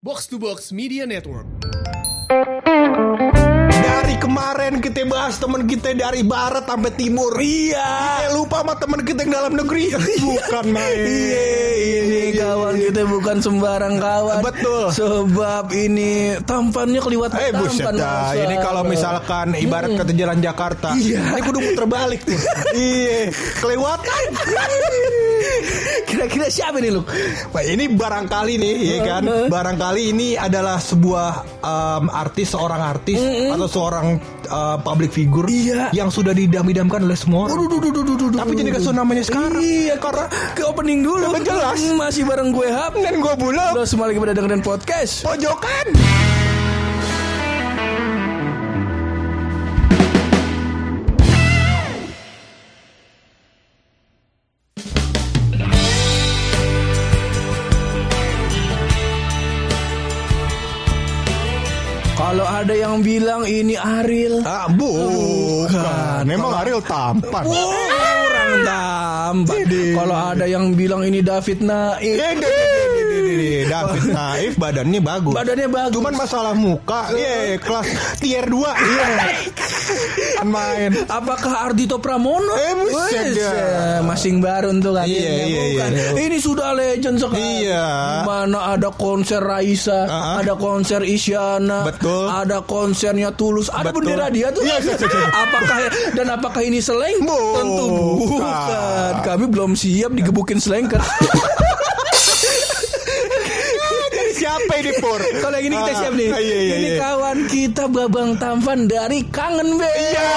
Box to Box Media Network. Dari kemarin kita bahas teman kita dari barat sampai timur. Iya. Kita lupa sama teman kita yang dalam negeri. Bukan main. Iya, ini kawan kita bukan sembarang kawan. Betul. Sebab ini tampannya keliwat Eh buset tampan. dah. Masa. Ini kalau misalkan ibarat kata jalan Jakarta. Iya. Ini kudu muter balik tuh. iya. Kelewatan. Kira-kira siapa nih lu? Nah, ini barangkali nih, ya kan? Barangkali ini adalah sebuah um, artis, seorang artis atau seorang uh, public figure Iya. yang sudah didam-idamkan oleh semua orang. Duh, duh, duh, duh, duh, Tapi jadi kasih namanya sekarang. Iya, karena ke opening dulu. Jelas. Masih bareng gue Hap. Dan gue bulog. Lo semua lagi pada dengerin podcast. Pojokan. Kalau ada yang bilang ini Ariel, Ah, bukan. Memang Ariel tampan. orang tampan. Kalau ada yang bilang ini David Naif, Deh. David Naif badannya bagus. badannya bagus. Cuman masalah muka, iya kelas tier 2 Iya. Kan main. Apakah Ardito Pramono? Eh, buset eh, masing baru untuk kan Iya, iya, bukan. iya. Ini sudah legend sekali. Iya. Mana ada konser Raisa, Ah, ah. ada konser Isyana, Betul. ada konsernya Tulus, ada Betul. bendera dia tuh. Iya, iya, iya, iya. apakah dan apakah ini seleng? Bukan. Tentu bukan. Kami belum siap digebukin selengker. Siapa ini Pur? Kalau yang ini kita Ah, siap nih. Iya, iya, ini iya. kawan kita Babang Tampan dari Kangen Band. Iya.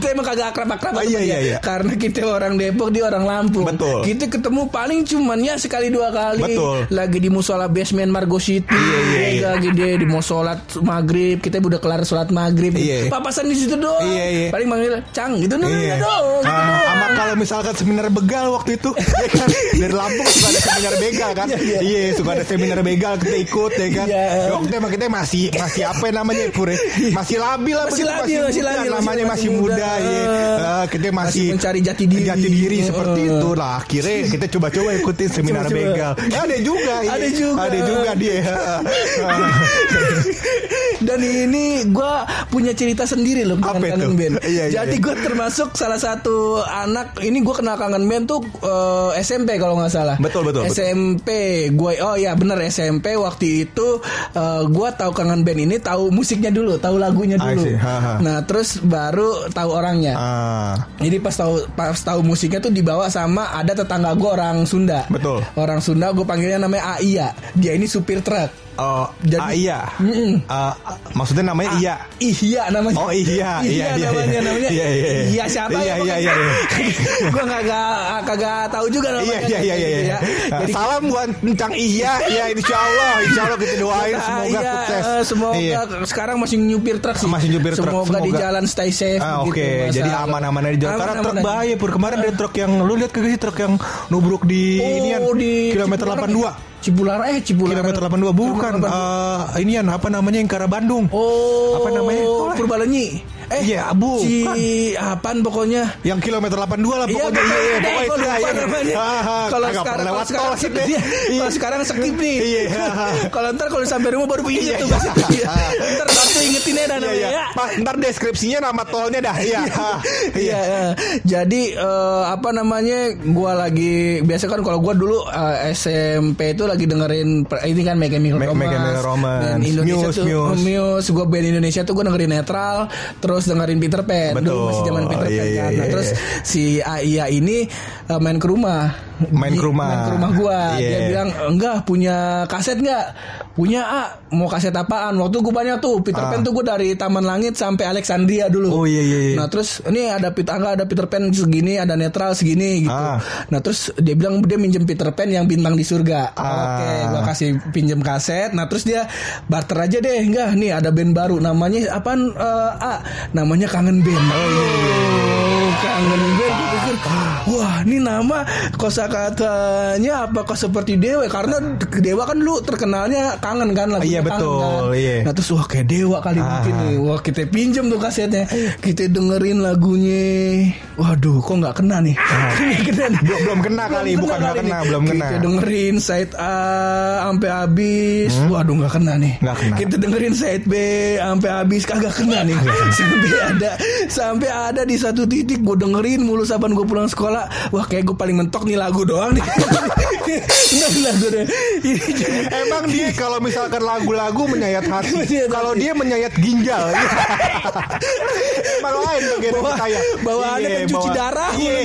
Kita emang kagak akrab-akrab Ah, iya, iya, iya. Karena kita orang Depok, dia orang Lampung. Betul. Kita ketemu paling cuman ya sekali dua kali. Betul. Lagi di musola basement Margo City. Iya, iya, iya. Lagi dia di mau sholat maghrib. Kita udah kelar sholat maghrib. Iya. Papasan di situ doang. Iya, iya. Paling manggil Cang gitu nah, Iya. doang. gitu doang. sama kalau misalkan seminar begal waktu itu, ya kan dari Lampung suka ada seminar begal kan, Iya, iya. iya suka ada seminar begal kita ikut ya kan. Iya. Ya, itu emang kita masih masih apa ya namanya Pur ya? Masih labil lah, Masih labil, masih labil, namanya masih- muda. Iya. Eh, kita masih, Masih mencari jati diri. jati diri Heeh. seperti itu lah. Akhirnya kita coba-coba ikutin seminar Coba-coba. begal. Ya, ada juga, iya. Ada juga. ada juga dia. Dan ini gue punya cerita sendiri loh dengan Apa itu? kangen band. Iya, iya, Jadi iya. gue termasuk salah satu anak. Ini gue kenal kangen band tuh eh, SMP kalau nggak salah. Betul, betul. SMP. Gue oh ya bener SMP waktu itu gue tahu kangen band ini tahu musiknya dulu, tahu lagunya dulu. see. Ha, ha. Nah terus baru tahu orangnya. Ah, Jadi pas tahu pas tahu musiknya tuh dibawa sama ada tetangga gue orang Sunda. Betul. Orang Sunda gue panggilnya namanya Aia. Dia ini supir truk. Oh, Jadi- ah, iya. Mm-mm. Ah, maksudnya namanya iya. Iya namanya. Oh iya, iya, iya, namanya iya. namanya. Iya, iya, iya. Iya siapa Iya, ya? iya, iya, iya. Gue kagak kagak tahu juga namanya. Iya iya iya iya. iya. Jadi Salam buat Encang Iya, ya Insya Allah, Insya Allah kita doain semoga iya, sukses. eh, semoga Iya. sekarang masih nyupir truk sih. Masih nyupir truk, Semoga, di semoga. jalan stay safe. Ah, gitu, Oke, masalah. jadi aman-aman aja di jalan. Karena truk bahaya pur. Kemarin ada truk yang lu lihat kagak sih truk yang nubruk di inian Oh, di kilometer Cipularang 82. Cipularang eh Cipularang. Kilometer 82 bukan eh inian apa namanya yang ke arah Bandung. Oh, Apa namanya? Purbalenyi. Eh, Iya, bukan. Ci apaan pokoknya? Yang kilometer 82 lah Iya, pokoknya. Iya, iya, pokoknya pokoknya lupa iya, iya. Kalau sekarang lewat sekarang skip Iya. Kalau sekarang skip nih. Iya. Kalau ntar kalau sampai rumah baru inget Iya, tuh. iya. Iya. Ntar waktu ingetin aja dah Iya, namanya iya. ya. Pak, ntar deskripsinya nama tolnya dah. Iya. Iya, iya. Jadi eh, apa namanya? Gua lagi biasa kan kalau gua dulu eh, SMP itu lagi dengerin ini kan Mega Chemical Me- Romance. Dan Indonesia tuh Muse. Gua band Indonesia tuh gua dengerin Netral, terus dengerin Peter Pan. Dulu Betul. masih zaman Peter Pan Iya, kan. iya, Nah, iya, terus iya. si Aya ini eh, main ke rumah. Main ke rumah. Main ke rumah gua. Dia Iya. bilang, "Enggak, punya kaset enggak?" Punya A, mau kaset apaan? Waktu gue banyak tuh Peter Ah. Pan tuh gue dari Taman Langit sampai Alexandria dulu. Oh, iya, iya, iya. Nah terus ini ada Peter Angga ada Peter Pan segini ada netral segini gitu. Ah. Nah terus dia bilang dia minjem Peter Pan yang bintang di surga. Ah. Oke, gua kasih pinjem kaset. Nah terus dia barter aja deh, enggak nih ada band baru namanya apaan? Eh, A, namanya Kangen Band. Oh, Kangen Band. Gue pikir, wah ini nama kosa kata-katanya apakah seperti Dewa karena Dewa kan lu terkenalnya kangen kan lagu Iya, betul, iya. Nah terus wah kayak Dewa kali Ah. mungkin nih. Wah kita pinjem tuh kasetnya. Kita dengerin lagunya. Waduh kok nggak kena nih. Kena nih. Belum- belum kena kali, bukan nggak kena, nih. belum kena. Kita dengerin side A sampai habis. Waduh nggak kena nih. Hmm? Nggak kena. Kita dengerin side B sampai habis kagak kena nih. sampai ada sampai ada di satu titik gue dengerin mulu saban gue pulang sekolah. Wah kayak gue paling mentok nih lagu doang nih. lagu deh. Emang dia kalau misalkan lagu-lagu menyayat hati, kalau dia menyayat ginjal. Emang lain Bawa- saya. bawaannya Iya, pencuci bawa- darah. Iya,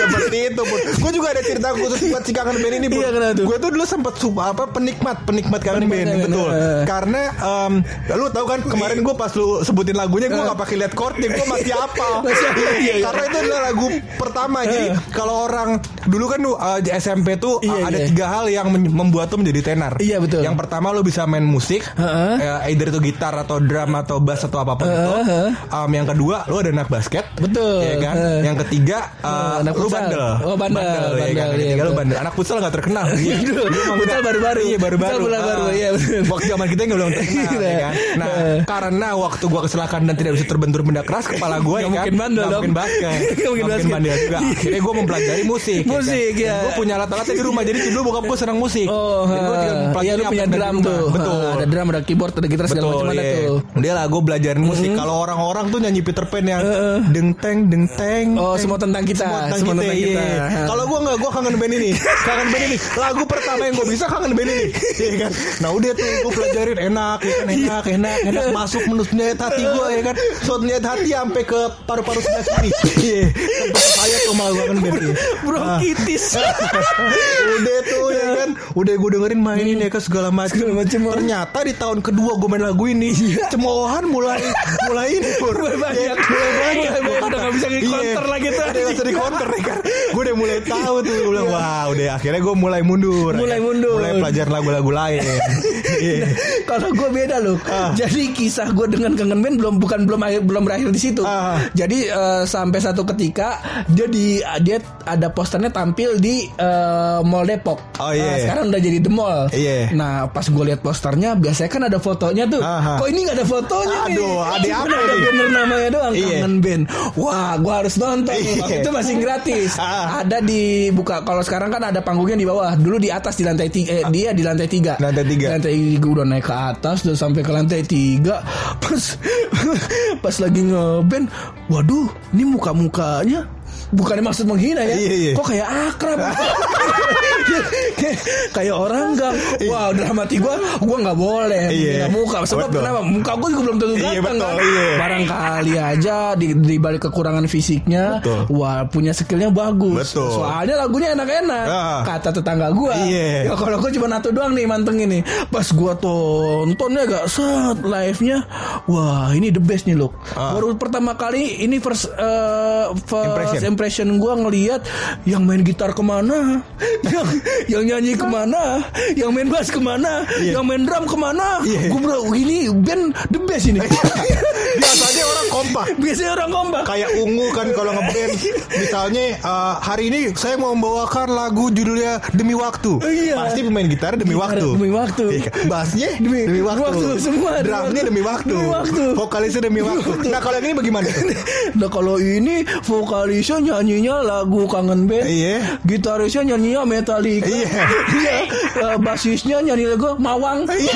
seperti itu pun. Gue juga ada cerita khusus buat si kangen band ini. Iya, tuh? Gue tuh dulu sempat suka apa penikmat penikmat kangen band betul. eh. Karena em, lu tahu kan kemarin gue pas lu sebutin lagunya gue gak pakai lihat chordnya gue masih apa. Masih apa, iya, iya. Karena itu adalah lagu pertama. Jadi Eh. kalau orang dulu kan lu, eh, di SMP tuh Iya, eh, ada iya. tiga hal yang membuat tuh menjadi tenar. Iya, betul. Yang pertama lu bisa main musik, Heeh. eh, either itu gitar atau drum atau bass atau apa pun itu. Heeh. Um, yang kedua lu ada anak basket. Betul. Ya kan? Heeh. Yang ketiga uh, anak lu futsal. bandel. Oh, bandel, ya kan? bandel, Yang iya, ketiga lu betul. bandel. Anak futsal gak terkenal. Iya. Futsal nggak- baru-baru. Iya baru-baru. Futsal baru-baru, Ah. iya, betul. Waktu zaman kita nggak belum terkenal ya kan. Nah, karena waktu gua kecelakaan dan tidak bisa terbentur benda keras kepala gua ya Nggak kan. mungkin bandel Nggak dong. Mungkin basket. Nggak mungkin basket. bandel juga. Akhirnya gua mempelajari musik. Musik, kan. ya. Gue punya alat-alatnya di rumah. Jadi dulu bokap gua senang musik. Oh, iya pelajari lu punya drum tuh. Betul. Ah, Ada drum, ada keyboard, ada gitar segala macam ada iya. tuh. Dia lah gue belajarin musik. Kalau orang-orang tuh nyanyi Peter Pan yang deng teng deng teng. Oh, semua tentang kita. Semua tentang Semua kita. tentang kita. iya. Kalau gue nggak, gue kangen band ini. Kangen band ini. Lagu pertama yang gue bisa kangen band ini. Iya kan. Nah udah tuh gue pelajarin enak, ya kan enak, enak, enak masuk menus menyayat hati gue ya kan. Soal menyayat hati sampai ke paru-paru sebelah. Iya. Saya ini. Bronkitis. udah tuh ya kan udah gue dengerin mainin ya kan segala macam ternyata di tahun kedua gue main lagu ini cemoohan mulai mulai ini Pur. Mulai banyak. Ya, mulai banyak udah nggak bisa di-counter lagi tuh. udah nggak bisa di counter ya kan gue udah mulai tahu tuh gue bilang wah udah akhirnya gue mulai mundur Mulai ya. mundur. mulai pelajar lagu-lagu lain Iya. Kalau gue beda loh. Ah. Jadi kisah gue dengan kangen band belum bukan belum akhir belum berakhir di situ. Ah. Jadi eh, sampai satu ketika dia di dia ada posternya tampil di eh, Mall Depok. Oh, iya. Nah, sekarang udah jadi The Mall. Iya. Nah pas gue lihat posternya biasanya kan ada fotonya tuh. Aha. Kok ini nggak ada fotonya nih? Aduh, ada apa ada banner namanya doang Iya. kangen band. Wah gue harus nonton. Waktu Iya. itu masih gratis. Ah. Ada di buka. Kalau sekarang kan ada panggungnya di bawah. Dulu di atas di lantai tiga. Eh, dia di lantai tiga. Lantai tiga. Lantai tiga udah naik ke atas udah sampai ke lantai tiga pas pas lagi ngeband waduh ini muka mukanya bukannya maksud menghina ya Iya, iya. kok kayak akrab kayak, kayak orang gang wah dalam hati gue gue nggak boleh Iya. muka sebab Betul. kenapa muka gue juga belum tentu Iya, ganteng betul, kan iya. barangkali aja di, di balik kekurangan fisiknya Betul. wah punya skillnya bagus Betul. soalnya lagunya enak-enak Ah. kata tetangga gue Iya. ya kalau gue cuma satu doang nih mantengin nih pas gue tontonnya gak set live nya wah ini the best nih loh Ah. baru pertama kali ini first eh, first Impression. impression, gue ngelihat yang main gitar ke mana yang yang nyanyi ke mana yang main bass ke mana Iya. yang main drum ke mana Iya. gue bilang "Wah, ini band the best ini biasanya orang kompak biasanya orang kompak kayak ungu kan kalau ngeband misalnya uh, hari ini saya mau membawakan lagu judulnya demi waktu Iya. pasti pemain gitar demi Gitar waktu demi waktu. Iya kan? bassnya demi, Demi waktu, waktu, semua drumnya waktu. demi waktu. Demi waktu. vokalisnya demi waktu nah kalau yang ini bagaimana Nah kalau ini vokalisnya nyanyinya lagu kangen band, Iya. gitarisnya nyanyinya Metallica, Iya. iya, Eh, basisnya nyanyi lagu Mawang, Iya.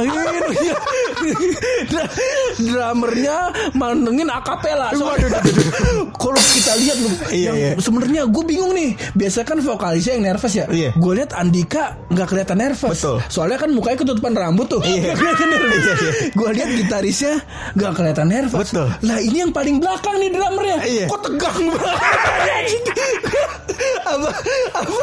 Hear you. Dra- drummernya mantengin akapela. Waduh. Kalau kita lihat loh, Iya, yang iya. sebenarnya gue bingung nih. Biasa kan vokalisnya yang nervous ya. Iya. Gue lihat Andika nggak kelihatan nervous. Betul. Soalnya kan mukanya ketutupan rambut tuh. Iya. Kelihatan nervous. Iya, iya. Gue lihat gitarisnya nggak kelihatan nervous. Betul. Lah ini yang paling belakang nih drummernya. Iya. Kok tegang banget. apa apa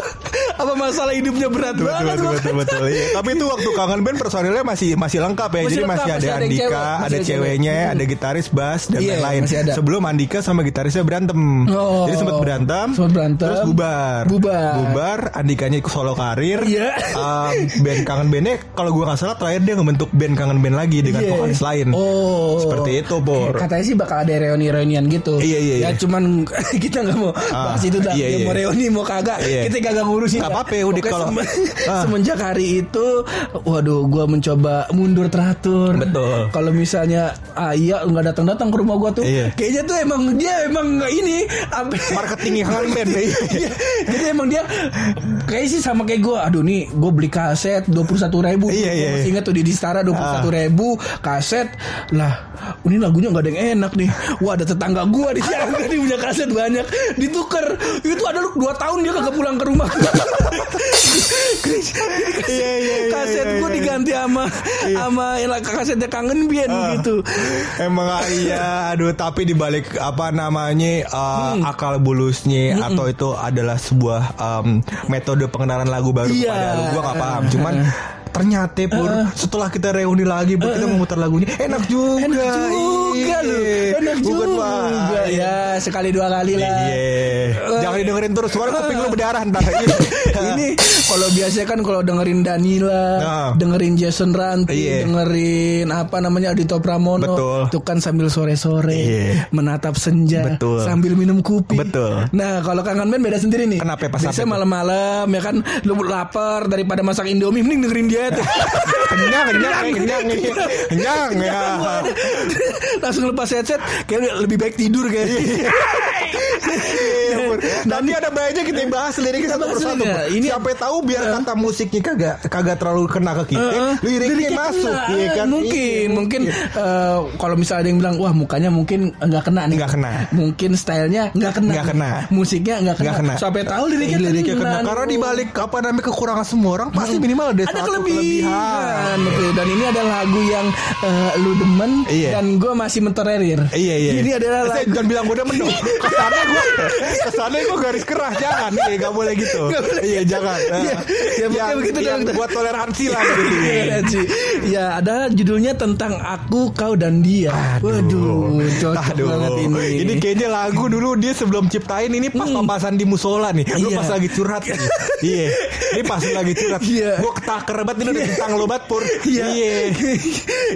apa masalah hidupnya berat Betul banget. betul betul betul. Iya. Tapi itu waktu kangen band personilnya masih masih lengkap ya. Masih Jadi lengkap, masih ada masih ada Andika, cewek, masih ada ada cewek. ceweknya, Hmm. ada gitaris, bass dan Iya, lain-lain. masih ada. Sebelum Andika sama gitarisnya berantem. Oh. Jadi sempat berantem. Sempat berantem. Terus bubar. Bubar. Bubar. Andikanya ikut solo karir. Iya. Um, band kangen bandnya kalau gua nggak salah terakhir dia ngebentuk band kangen band lagi dengan Iya. vokalis lain. Oh. Seperti itu, Pur. Katanya sih bakal ada reuni-reunian gitu. Iya, iya, Ya iya. cuman kita nggak mau bahas itu dah. iya, iya. mau reuni mau kagak. Iya. Kita kagak ngurusin. Nggak apa-apa, udah kalau- sem- Ah. semenjak hari itu, waduh, gua mencoba mundur teratur. Betul. Kalau misalnya Ayah nggak datang-datang ke rumah gua tuh, Iya. kayaknya tuh emang dia emang ini. Marketingnya kangen band. Iya. Jadi emang dia kayak sih sama kayak gue. Aduh nih, gue beli kaset dua puluh satu ribu. Iya, iya, masih iya. ingat tuh di Distara dua puluh satu ribu kaset. Lah, ini lagunya nggak ada yang enak nih. Wah, ada tetangga gue di Siaga nih punya kaset banyak. Ditukar. Itu ada lu dua tahun dia kagak pulang ke rumah. Iya, iya, iya, kaset gue diganti sama sama yang kasetnya kangen bian Ah. gitu. Emang iya, aduh tapi dibalik apa namanya uh, Hmm. akal bulusnya atau itu adalah sebuah um, metode pengenalan lagu baru Iya. kepada lu, gua nggak paham. Cuman ternyata pur setelah kita reuni lagi buat kita memutar lagunya enak juga. Enak juga Iya. loh. Enak Bukan, juga. Ya, sekali dua kali lah. Iya. Jangan didengerin terus suara kuping lu berdarah ntar. Iya. ini kalau biasa kan kalau dengerin Danila, Nah. dengerin Jason Ranti, Iya. dengerin apa namanya Adito Pramono, Betul. itu kan sambil sore-sore Iya. menatap senja, Betul. sambil minum kopi. Betul. Nah kalau kangen band beda sendiri nih. Kenapa pas Biasanya malam-malam ya kan lu lapar daripada masak Indomie mending dengerin dia tuh. kenyang, kenyang, kenyang, kenyang, kenyang ya. Langsung lepas headset kayak lebih baik tidur kayak. Iya, Pur. Nanti ada baiknya kita bahas liriknya satu persatu. liriknya. Ini- Siapa tahu biar kata musiknya kagak kagak terlalu kena ke kita, Heeh. liriknya masuk, kena. iya kan? Mungkin, Iya, mungkin eh, kalau misalnya ada yang bilang, wah mukanya mungkin nggak kena nih. Nggak kena. Mungkin stylenya nggak kena. Nggak kena. Musiknya nggak kena. Kena. Sampai tahu liriknya, liriknya kena. kena. Karena di balik apa namanya kekurangan semua orang pasti minimal ada, ada satu kelebihan. Dan ini ada lagu yang eh, lu demen Iya. dan gue masih mentolerir. Iya iya. Ini adalah lagu. jangan bilang gue udah mendung. Kesannya gue, kesannya gue garis keras jangan. Iya nggak boleh gitu. Iya jangan. Iya, ya, yang, pokoknya begitu yang buat toleransi lah gitu. Toleransi. ya, ada judulnya tentang aku, kau dan dia. Waduh, cocok Aduh, banget ini. ini kayaknya lagu dulu dia sebelum ciptain ini pas papasan di musola nih. Lu Iya. pas lagi curhat. Iya. Ini pas lagi curhat. Iya. Gua ketaker banget ini udah tentang lo banget pur. Iya.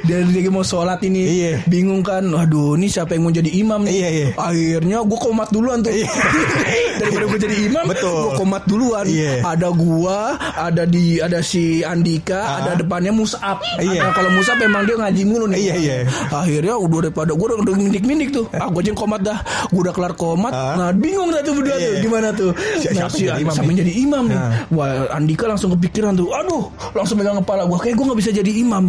Dan dia mau sholat ini Iya. bingung kan. Waduh, ini siapa yang mau jadi imam nih? Iya, iya. Akhirnya gue komat duluan tuh. Iya. Daripada gue jadi imam, Betul. gue komat duluan. Iya. Ada gua, ada di ada si Andika, Ah. ada depannya Musab. Iya. Nah, kalau Musab emang dia ngaji mulu nih. Iya, iya. Akhirnya udah daripada gue udah mindik-mindik tuh. Ah, gue aja yang komat dah. Gue udah kelar komat. Ah. Nah, bingung dah tuh berdua Iya. tuh. Gimana tuh? Si- Nah, siapa si yang jadi imam siapa jadi imam nih? Nah. Wah, Andika langsung kepikiran tuh. Aduh, langsung megang kepala gua. Kayak gua nggak bisa jadi imam.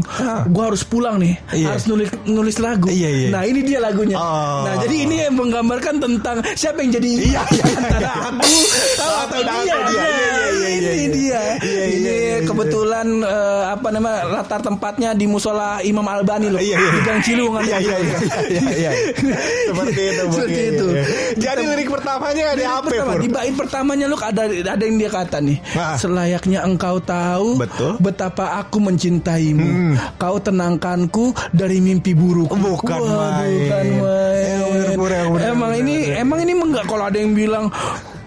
Gua harus pulang nih. Iya. Harus nulis nulis lagu. Iya, iya. Nah, ini dia lagunya. Oh. Nah, jadi ini yang menggambarkan tentang siapa yang jadi. Iya, iya, iya. Antara aku tahu atau dia. dia. Iya, iya, iya, iya, ini iya. dia. Iya, ini iya, iya, iya. kebetulan eh, apa nama latar tempatnya di musola Imam Albani loh. Iya, iya. Di Gang Ciliwungan. Iya iya iya iya iya. Seperti itu. Seperti Iya, itu. iya. Jadi lirik pertamanya ada apa Pertama, di bait pertamanya lu ada ada yang dia kata nih. Nah. Selayaknya engkau tahu Betul. betapa aku mencintaimu. Kau tenangkanku dari mimpi buruk. Bukan Wah, main. Bukan main. Bener, emang ini. Emang ini enggak kalau ada yang bilang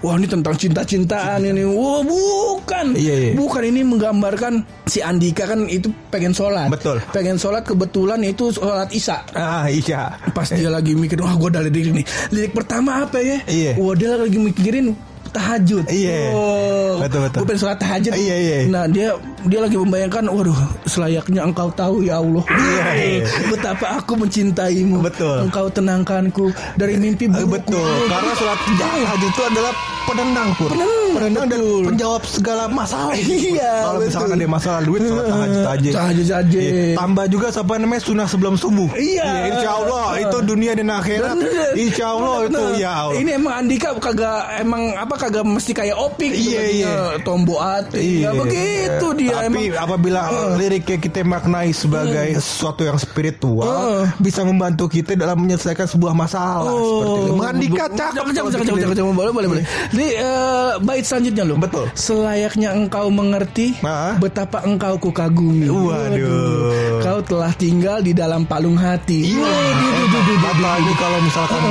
Wah ini tentang cinta-cintaan ini Wah bukan Iya, iya. Bukan ini menggambarkan Si Andika kan itu pengen sholat Betul. Pengen sholat kebetulan itu sholat isya Ah iya. Pas dia lagi mikir Wah gue udah lirik nih Lirik pertama apa ya Iya. Wah dia lagi mikirin tahajud Iya. oh, Betul, betul. Gue pengen sholat tahajud Iya, iya. Nah dia dia lagi membayangkan Waduh selayaknya engkau tahu ya Allah Iya, iya. Betapa aku mencintaimu Betul. Engkau tenangkanku Dari mimpi burukku Betul, karena sholat tahajud itu adalah penenang pur, penenang dan betul. penjawab segala masalah. Iya, Kalau misalkan ada masalah duit, sholat tahajud aja. Tahajud aja. Iya. Tambah juga siapa namanya sunnah sebelum subuh. Iya. insya Allah itu dunia dan akhirat. Bener. Insya Allah itu ya Allah. Ini emang Andika kagak emang apa kagak mesti kayak opik gitu Iya, iya. tombo hati ya begitu dia Tapi emang apabila liriknya kita maknai sebagai sesuatu yang spiritual, bisa membantu kita dalam menyelesaikan sebuah masalah seperti itu. Mengandika cakep. Cakep, cakep, kalau cakep, bikin cakep, lirik. cakep, boleh, boleh, boleh. Jadi eh, bait selanjutnya lo. Betul. Selayaknya engkau mengerti Ah. betapa engkau kukagumi. Waduh. Kau telah tinggal di dalam palung hati. Iya, duh, duh. apalagi kalau misalkan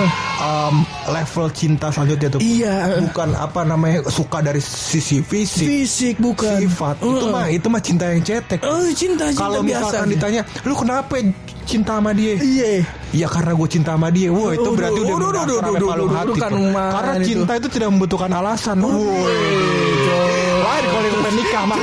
um, level cinta selanjutnya tuh Iya. bukan apa namanya suka dari sisi fisik, Fisik bukan. sifat itu Uh-uh. mah itu mah cinta yang cetek. Oh, cinta, cinta Kalau biasa. misalkan ditanya, lu kenapa cinta sama dia? Iya. Ya karena gue cinta sama dia. Wah itu Udah, berarti udah udah, udah, udah, udah, hati. Karena itu. cinta itu tidak membutuhkan alasan. Lain kalau yang nikah mah.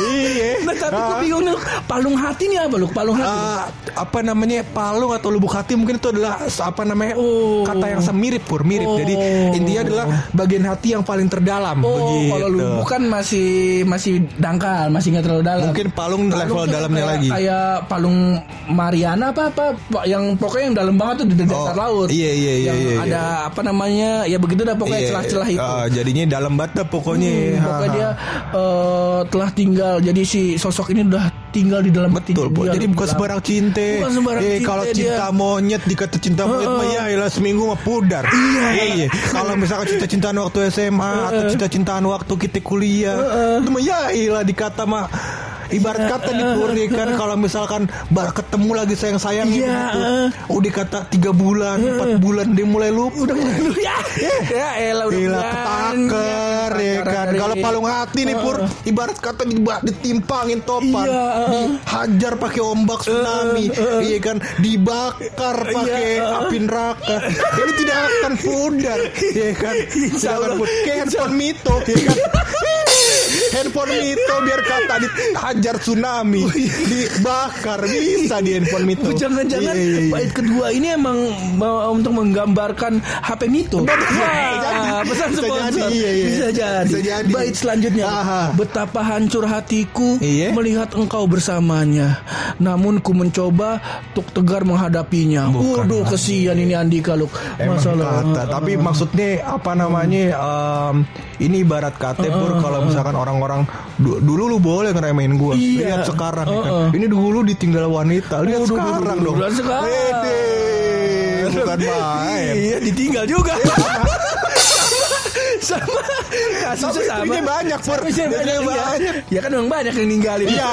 Iya. Nah, tapi gue bingung nih, palung hati nih apa lu? Palung hati. Eh, apa namanya palung atau lubuk hati mungkin itu adalah apa namanya Oh. kata yang semirip pur mirip Oh. jadi intinya adalah bagian hati yang paling terdalam Oh, begitu kalau lu bukan masih masih dangkal, masih nggak terlalu dalam. mungkin palung level Palung dalamnya kayak, lagi Kayak palung Mariana apa apa yang pokoknya yang dalam banget tuh di dasar Oh, laut. iya, iya, iya, Yang iya, iya. ada apa namanya? Ya begitu dah pokoknya Iya, celah-celah itu. eh, jadinya dalam banget pokoknya Hmm, Ha. dia eh, telah tinggal. Jadi si sosok ini udah tinggal di dalam Betul, Bu. dia. Jadi bukan Dalam- sembarang cinta. Bukan sembarang eh, cinta kalau dia. cinta monyet dikata cinta monyet mah ya seminggu mah pudar. Iya. Kalau misalkan cinta-cintaan waktu SMA atau cinta-cintaan waktu kita kuliah, itu mah ya dikata mah Ibarat kata nih Pur, ya kan kalau misalkan bar ketemu lagi sayang-sayang Iya, gitu. eh. Udah kata tiga bulan, empat bulan dia mulai lupa. Udah mulai dulu ya. Ya elah udah Gila ketaker ya kan? Kalau palung hati nih Pur Ibarat kata ditimpangin topan. Iya. Dihajar pakai ombak tsunami Iya kan? Dibakar pakai Iya, api neraka. Ini tidak akan pudar Iya kan? Tidak akan pudar. Kayak Mito Iya kan Handphone Mito biar kata dihajar tsunami Dibakar Bisa di handphone Mito Oh, Jangan-jangan Iya, iya, iya. bait kedua ini emang untuk menggambarkan HP Mito. Wah, pesan Bisa sponsor. jadi, iya, iya. Bisa jadi. Bisa jadi. Bait selanjutnya. Aha. Betapa hancur hatiku Iya. melihat engkau bersamanya. Namun ku mencoba untuk tegar menghadapinya. Bukan. Waduh, kesian ini Andika lu. Emang kata, tapi maksudnya apa namanya? em, ini ibarat kata Pur kalau misalkan orang-orang du- dulu lu boleh ngeremehin gua. Iya. Lihat sekarang ya kan. Uh-uh. Ini dulu ditinggal wanita. Lihat sekarang dong. sekarang. Bukan main. Iya, ditinggal juga. sama kasusnya sama banyak, Pur. Banyak, iya. banyak. ya kan memang banyak yang ninggalin Iya.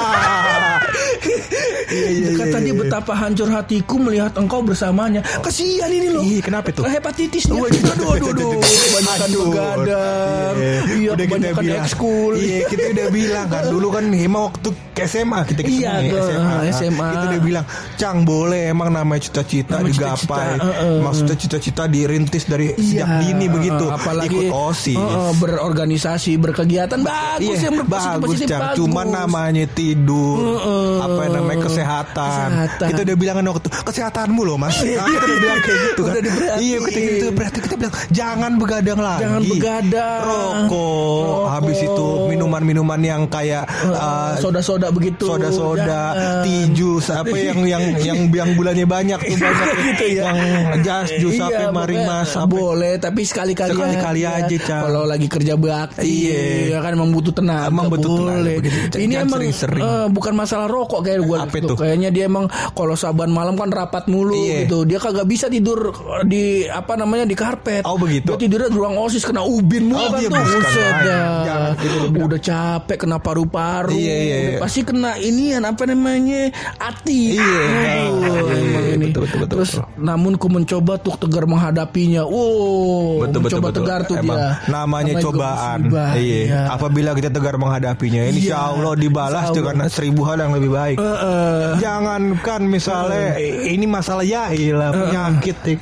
Iya, iya, Kata iya, dia iya. betapa hancur hatiku melihat engkau bersamanya. Kasihan ini loh. Iya, kenapa tuh? Hepatitis dia. Waduh, Aduh, aduh, aduh. Kebanyakan Aduh. begadang. Iya, udah kita bilang. ekskul. Iya, kita udah bilang kan dulu kan emang waktu ke SMA kita ketemu Iya, nih, ke- SMA. SMA. Kita udah bilang, "Cang, boleh emang namanya cita-cita digapai. Maksudnya cita-cita dirintis dari sejak dini begitu. apalagi Ikut OSIS. berorganisasi, berkegiatan bagus Iya, yang berpositif bagus, Cang. Cuman namanya tidur, apa yang namanya kesehatan. Kesehatan. Kita udah bilang kan waktu kesehatanmu loh, Mas. Nah, kita udah bilang kayak gitu kan. Iya, kita gitu berarti kita bilang jangan begadang lagi. Jangan begadang. Rokok, Rokok. habis itu minuman-minuman yang kayak uh, soda-soda begitu. soda-soda, tijus, apa yang yang yang yang bulannya banyak tuh banyak gitu ya. Yang jas jus Iya, apa marimas boleh tapi sekali-kali Sekali-kali aja. aja, kalau lagi kerja bakti Iya. ya kan emang butuh tenaga Emang butuh tenaga, boleh. begitu. Ini emang sering-sering. eh, bukan masalah rokok kayak gue Apa itu? kayaknya dia emang kalau saban malam kan rapat mulu Iya. gitu dia kagak bisa tidur di apa namanya di karpet Oh, begitu. dia tidurnya di ruang osis kena ubin mulu Oh, kan iya, tuh Buset dah. Jangan, kita udah capek kena paru-paru Iya, iya, iya. pasti kena inian apa namanya hati Iya. Aduh, Iya, iya, ini. betul, betul, betul, terus betul. namun ku mencoba untuk tegar menghadapinya. Wow, Betul betul mencoba betul. tegar tuh Emang dia. Namanya, juga cobaan. Iya. Apabila kita tegar menghadapinya, ini insya. Allah dibalas dengan seribu hal yang lebih baik. Eh, eh. Jangankan misalnya ini masalah ya ilah penyakit ya.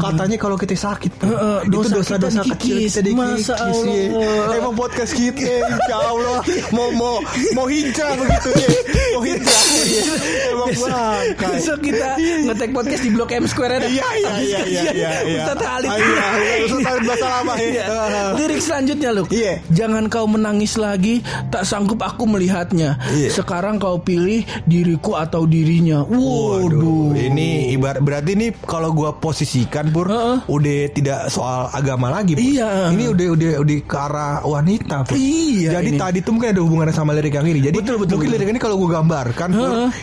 Katanya kalau kita sakit eh, itu dosa dosa-dosa kita kecil kita dikikis Masa ya. Allah. Emang podcast kita Masya Allah Mau mau mau hijrah begitu ya Mau hijrah ya. Besok kita ngetek podcast di Blok M Square ada. Iya iya iya iya iya iya. Ustaz Halid. Ah, Iya Ustaz Halid bahasa lama ya Iya. Lirik selanjutnya Luk Iya. Jangan kau menangis lagi Tak sanggup aku melihatnya Iya. Sekarang kau pilih diriku atau dirinya Waduh Ini ibarat berarti nih kalau gua posisikan Pur udah tidak soal agama lagi. Iya. Ini udah udah udah ke arah wanita. Pur. Iya, Jadi ini. tadi tuh mungkin ada hubungannya sama lirik yang ini. Jadi Betul, betul, mungkin lirik ini kalau gua gambarkan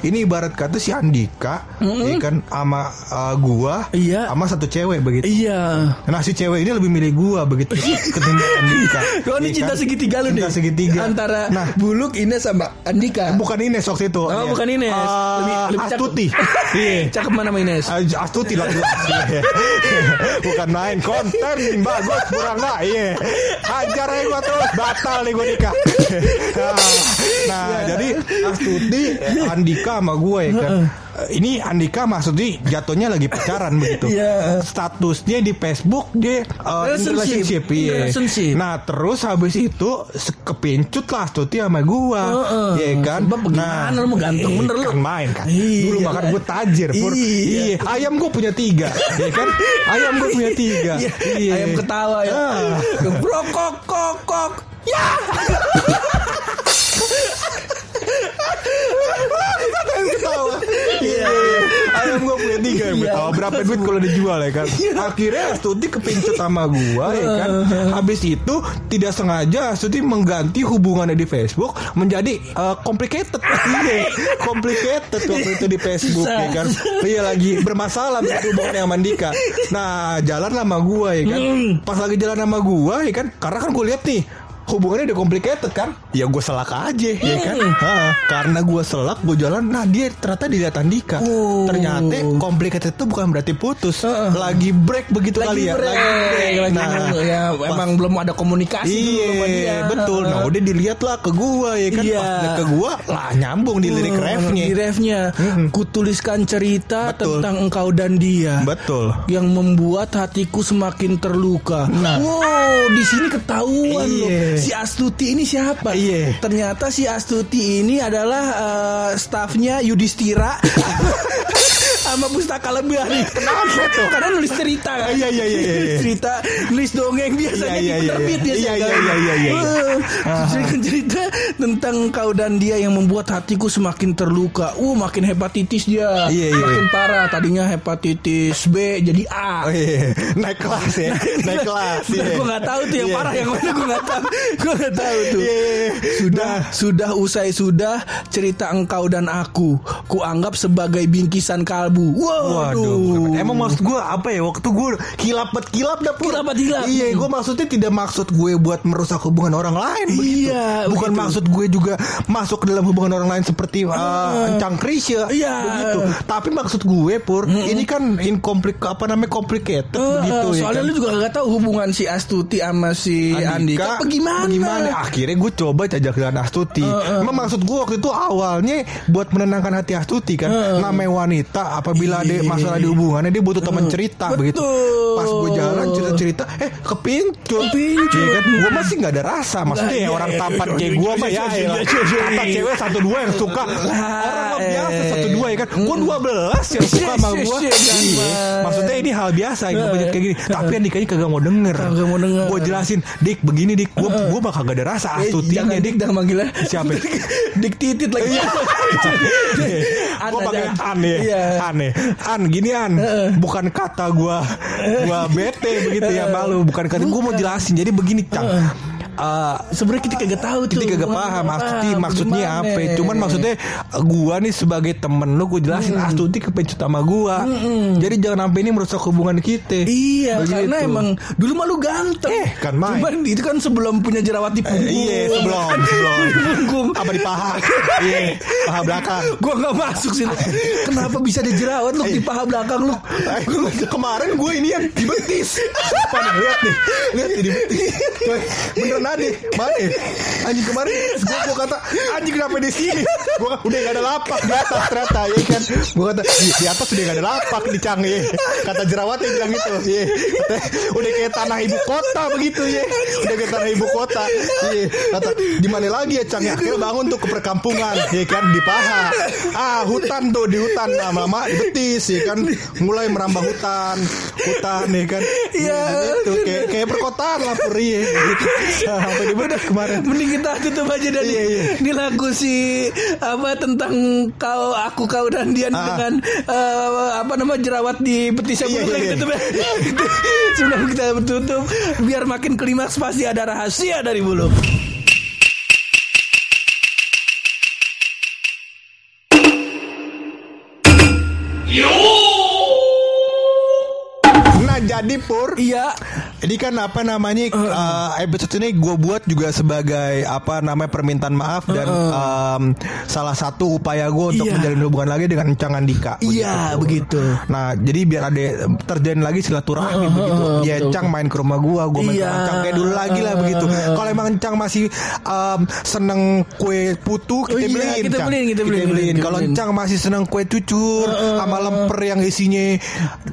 ini ibarat kata si Andika ya kan sama uh, gua Iya. sama satu cewek begitu. Iya Nah si cewek ini lebih milih gua begitu ketimbang Andika. Oh ini Ya cinta kan? segitiga lu nih Cinta segitiga. Antara Nah, Buluk, Ines sama Andika bukan Ines waktu itu. Oh bukan Ines Uh, Lebih, lebih. Astuti. Iya. Cakep mana Ines Aj- Astuti lah Bukan main konten Bagus kurang nggak Iya Hajar aja gua terus Batal nih gua nikah Nah jadi Astuti Andika sama gue ya kan ini Andika maksudnya jatuhnya lagi pacaran begitu. Iya. Statusnya di Facebook dia uh, Relationship. relationship, iya. Relationship. Nah terus habis itu kepincut lah Astuti sama gua, Heeh. ya kan. Sebab bagaimana lu mau ganteng eh, bener lu. kan main kan. Iya. Dulu makan gue tajir, Pur. Iya. Iya. Ayam gue punya tiga, ya kan? Ayam gue punya tiga. Iya, Ayam ketawa ya Ah. Brokok kok kok Ya Ayam ketawa. Iya. Ayam gue punya tiga yang Iya. ketawa. Berapa duit kalau dijual ya kan? Akhirnya Astuti kepincut sama gua ya kan. Habis itu tidak sengaja Astuti mengganti hubungannya di Facebook menjadi uh, complicated. Iya. Complicated waktu itu di Facebook ya kan. Iya lagi bermasalah hubungannya sama Andika. Nah, jalan sama gua ya kan. Pas lagi jalan sama gua ya kan. Karena kan gue lihat nih hubungannya udah complicated kan? Ya gue selak aja. Ya kan? Ha, karena gue selak gue jalan nah dia ternyata dilihat Andika. Oh. ternyata complicated itu bukan berarti putus. Lagi break begitu kali ya. break, lagi nah ya emang belum ada komunikasi dulu sama dia. Iya betul. Nah udah dilihat lah ke gua ya kan? Iya. Pas ke gua Lah nyambung di lirik refnya. Di refnya. Kutuliskan cerita Betul. tentang engkau dan dia. Betul. Yang membuat hatiku semakin terluka. Nah. Wow, di sini ketahuan Iya. loh. Si Astuti ini siapa? Iya. Ternyata si Astuti ini adalah eh, stafnya Yudhistira. sama pustaka lebari. Kenapa tuh? Karena nulis cerita kan. Iya, iya, iya, iya, iya. cerita nulis dongeng biasanya Iya, di iya, iya, penerbit iya. ya. Iya, iya, iya, iya, iya. cerita, cerita tentang kau dan dia yang membuat hatiku semakin terluka. Uh, makin hepatitis dia. Iya, iya. Makin parah. Tadinya hepatitis B jadi A. Oh, iya. Naik kelas ya Naik kelas Nah, iya. gue nggak tahu tuh yang Iya. parah yang mana gue nggak tahu. Gue nggak tahu tuh. Iya, iya, iya. Sudah sudah usai sudah cerita engkau dan aku. Kuanggap sebagai bingkisan kalbu. Waduh. Waduh, emang maksud gue apa ya? Waktu gue kilap bet kilap dah Pur. Kilap kilap. Iya, gue maksudnya tidak maksud gue buat merusak hubungan orang lain. begitu. Iya, bukan begitu. maksud gue juga masuk ke dalam hubungan orang lain seperti uh, encang Krisya. Iya. begitu. Tapi maksud gue Pur, ini kan incomplik apa namanya complicated Eh, begitu eh, ya. soalnya kan? lu juga gak tahu hubungan si Astuti sama si Andika, apa gimana? Bagaimana? Akhirnya gue coba jajak jalan Astuti. Emang maksud gue waktu itu awalnya buat menenangkan hati Astuti kan. Namanya wanita apabila ada Iya. masalah di hubungannya dia butuh teman cerita Betul. begitu. Pas gue jalan cerita-cerita, eh kepincut. Kepincut. Iya kan? Gue masih nggak ada rasa. Maksudnya Lah, ya iya, orang iya, tampan kayak gue mah ya. Kata cewek satu dua yang suka. Orang mah eh. biasa satu dua ya kan. Gue dua belas yang suka sama gue. Maksudnya ini hal biasa yang kayak gini. Tapi Andikanya kagak mau denger. Kagak mau denger. Gue jelasin, Dik begini Dik, gue gue bakal gak ada rasa Eh, astutinya Dik. dah manggilnya Siapa? Dik titit lagi Gue pakai an ya, an ya, an gini an, bukan kata gue, gue bete begitu ya malu, bukan kata gue mau jelasin. Jadi begini cang, Eh, Sebenarnya kita kagak tahu tuh kita kagak paham Astuti maksudnya apa cuman maksudnya gua nih sebagai temen lu gue jelasin Astuti kepencut sama gua jadi jangan sampai ini merusak hubungan kita Iya, Begitu. karena emang dulu malu ganteng. Eh, kan main. Cuman itu kan sebelum punya jerawat di punggung. iya, sebelum, sebelum. Punggung. apa di paha. Iya, paha belakang. Gua nggak masuk sih. Kenapa bisa ada jerawat lu di paha belakang lu? Eh, Kemarin gue ini yang di betis. Apa nih? Lihat nih. Lihat di betis. Coy, ada. Mana? ya? Anjing kemarin gue gua kata anjing kenapa di sini? Gue udah gak ada lapak di atas ternyata ya kan. Gue kata di, di atas udah gak ada lapak di cang ya. Kata jerawatnya bilang gitu. Ya. Kata, udah kayak tanah ibu kota begitu ya. Udah kayak tanah ibu kota. Iya. Kata di mana lagi ya cang? Akhirnya bangun tuh ke perkampungan ya kan di paha. Ah hutan tuh di hutan lama-lama di betis ya kan mulai merambah hutan hutan ya kan Iya. itu kayak kayak perkotaan lah puri ya gitu. Sampai di betis kemarin Mending kita tutup aja dan Iya, iya. ini lagu si apa tentang kau aku kau dan Dian Ah. dengan eh, apa nama jerawat di betisnya Iya, iya, kita tutup ya. Sebelum kita tutup biar makin klimaks pasti ada rahasia dari bulu. nah jadi pur Iya. Ini kan apa namanya uh, episode ini gue buat juga sebagai apa namanya permintaan maaf dan um, salah satu upaya gue untuk Iya. menjalin hubungan lagi dengan Encang Andika. Iya, begitu. Nah jadi biar ada terjalin lagi silaturahmi begitu. Ya betul. Encang main ke rumah gue, gue main ke Iya. rumah Encang kayak dulu lagi lah begitu. Kalau emang Encang masih um, seneng kue putu kita Oh iya, beliin. kita beliin, kita beliin, kita Kalau beliin. Encang masih seneng kue cucur sama lemper yang isinya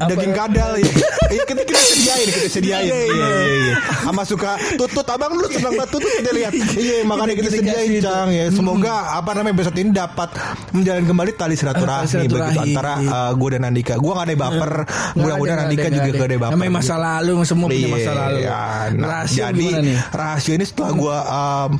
daging kadal ya. Iya, kita kita sediain, kita sediain. Iya, Iya, iya. iya, iya. Sama suka tutut abang lu senang banget tutut kita lihat. Iya, makanya kita sediain. Cang ya. Semoga apa namanya besok ini dapat menjalin kembali tali silaturahmi begitu antara uh, gue dan Andika. Gue gak ada baper. Mudah-mudahan Andika juga gak ada baper. Namanya masa lalu, semua punya masa lalu. Iya, nah, Rahasia jadi rahasia ini setelah gue um,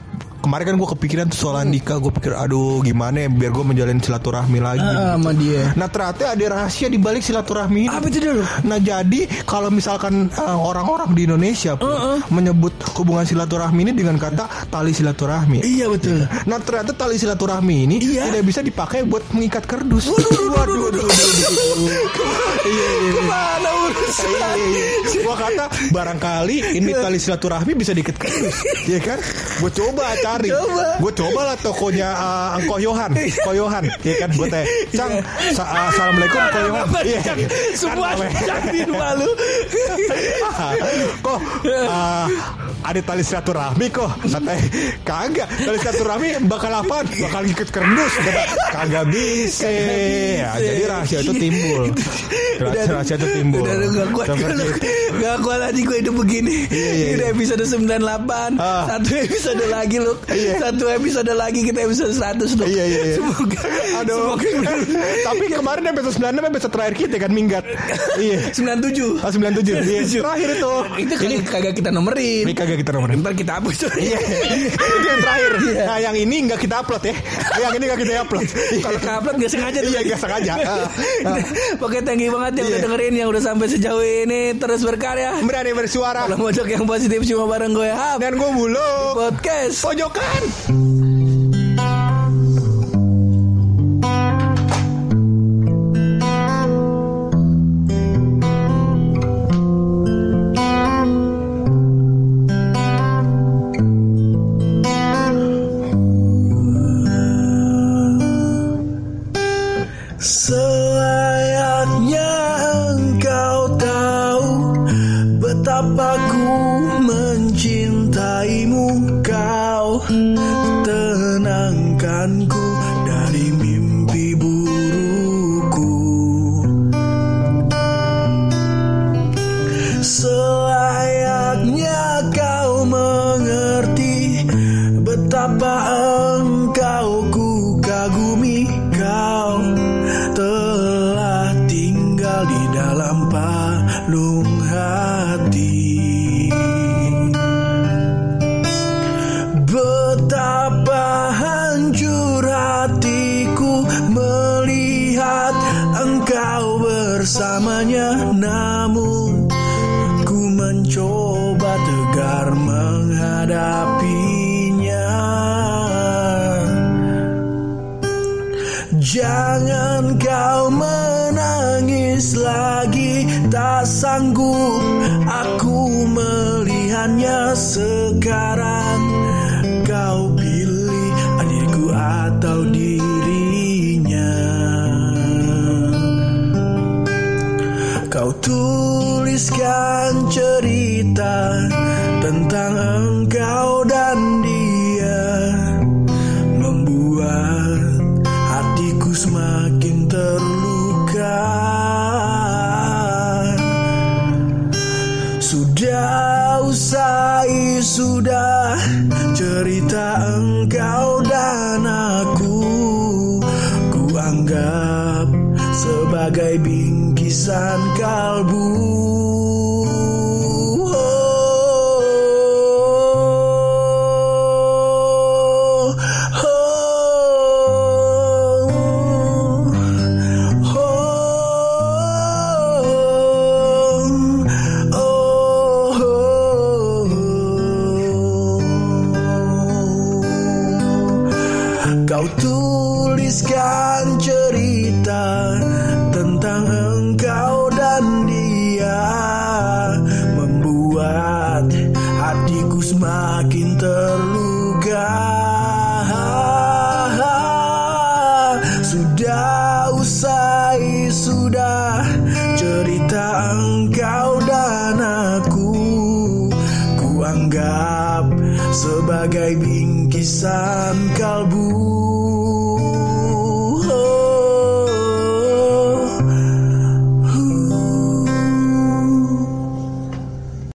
kemarin kan gue kepikiran tuh soal Andika, gue pikir aduh gimana ya biar gue menjalin silaturahmi lagi. Ah, sama dia. Nah ternyata ada rahasia di balik silaturahmi ini. Apa itu dulu? Nah jadi kalau misalkan uh, orang-orang di Indonesia pun menyebut hubungan silaturahmi ini dengan kata tali silaturahmi. Iya betul. Nah ternyata tali silaturahmi ini Iya. tidak bisa dipakai buat mengikat kerdus. Waduh, waduh. Iya, iya, iya. Ke mana urusan? Iya, iya, iya. Gua kata barangkali ini tali silaturahmi bisa diikat kerdus, ya kan? Gue coba cari, Coba. gue coba lah tokonya uh, Angko Yohan, Ko Yohan, ya kan? Gue tanya, Cang, sa- uh, assalamualaikum Ko Yohan. Iya, Semua Kan, Cang di rumah lu. kok uh, ada tali silaturahmi kok? Katanya kagak tali silaturahmi bakal apa? Bakal ikut Kata, kagak bisa. Ya, jadi rahasia itu timbul. Rahasia, rahasia itu timbul. Udah, udah gak kuat Seperti gue itu. Gak kuat lagi gue hidup begini. Iya, iya, Ini udah iya. episode 98 Ah. Satu episode lagi lu Iya. Satu episode lagi kita episode 100 lu Iya iya iya. Semoga Aduh. Semoga Tapi kemarin episode 96 episode terakhir kita kan minggat. Iya. 97 Ah 97. Iya. Terakhir itu. Itu kagak, kagak kita nomerin Ini kagak kita nomorin. Ntar kita hapus Iya. Itu yang terakhir. Nah, yang ini nggak kita upload ya. Yang ini nggak kita upload. Kalau ke-upload gak sengaja tuh. Iya, nggak sengaja. Ah, ah. Pokoknya thank you banget yang udah Iya. dengerin Yang udah sampai sejauh ini Terus berkarya Berani bersuara. Kalau mojok yang positif cuma bareng gue Hap Dan gue buluk. Podcast Pojokan. Selayaknya engkau tahu Betapa ku kau menangis lagi Tak sanggup aku melihatnya sekarang. Kau pilih diriku atau dirinya. Kau tuliskan cerita bingkisan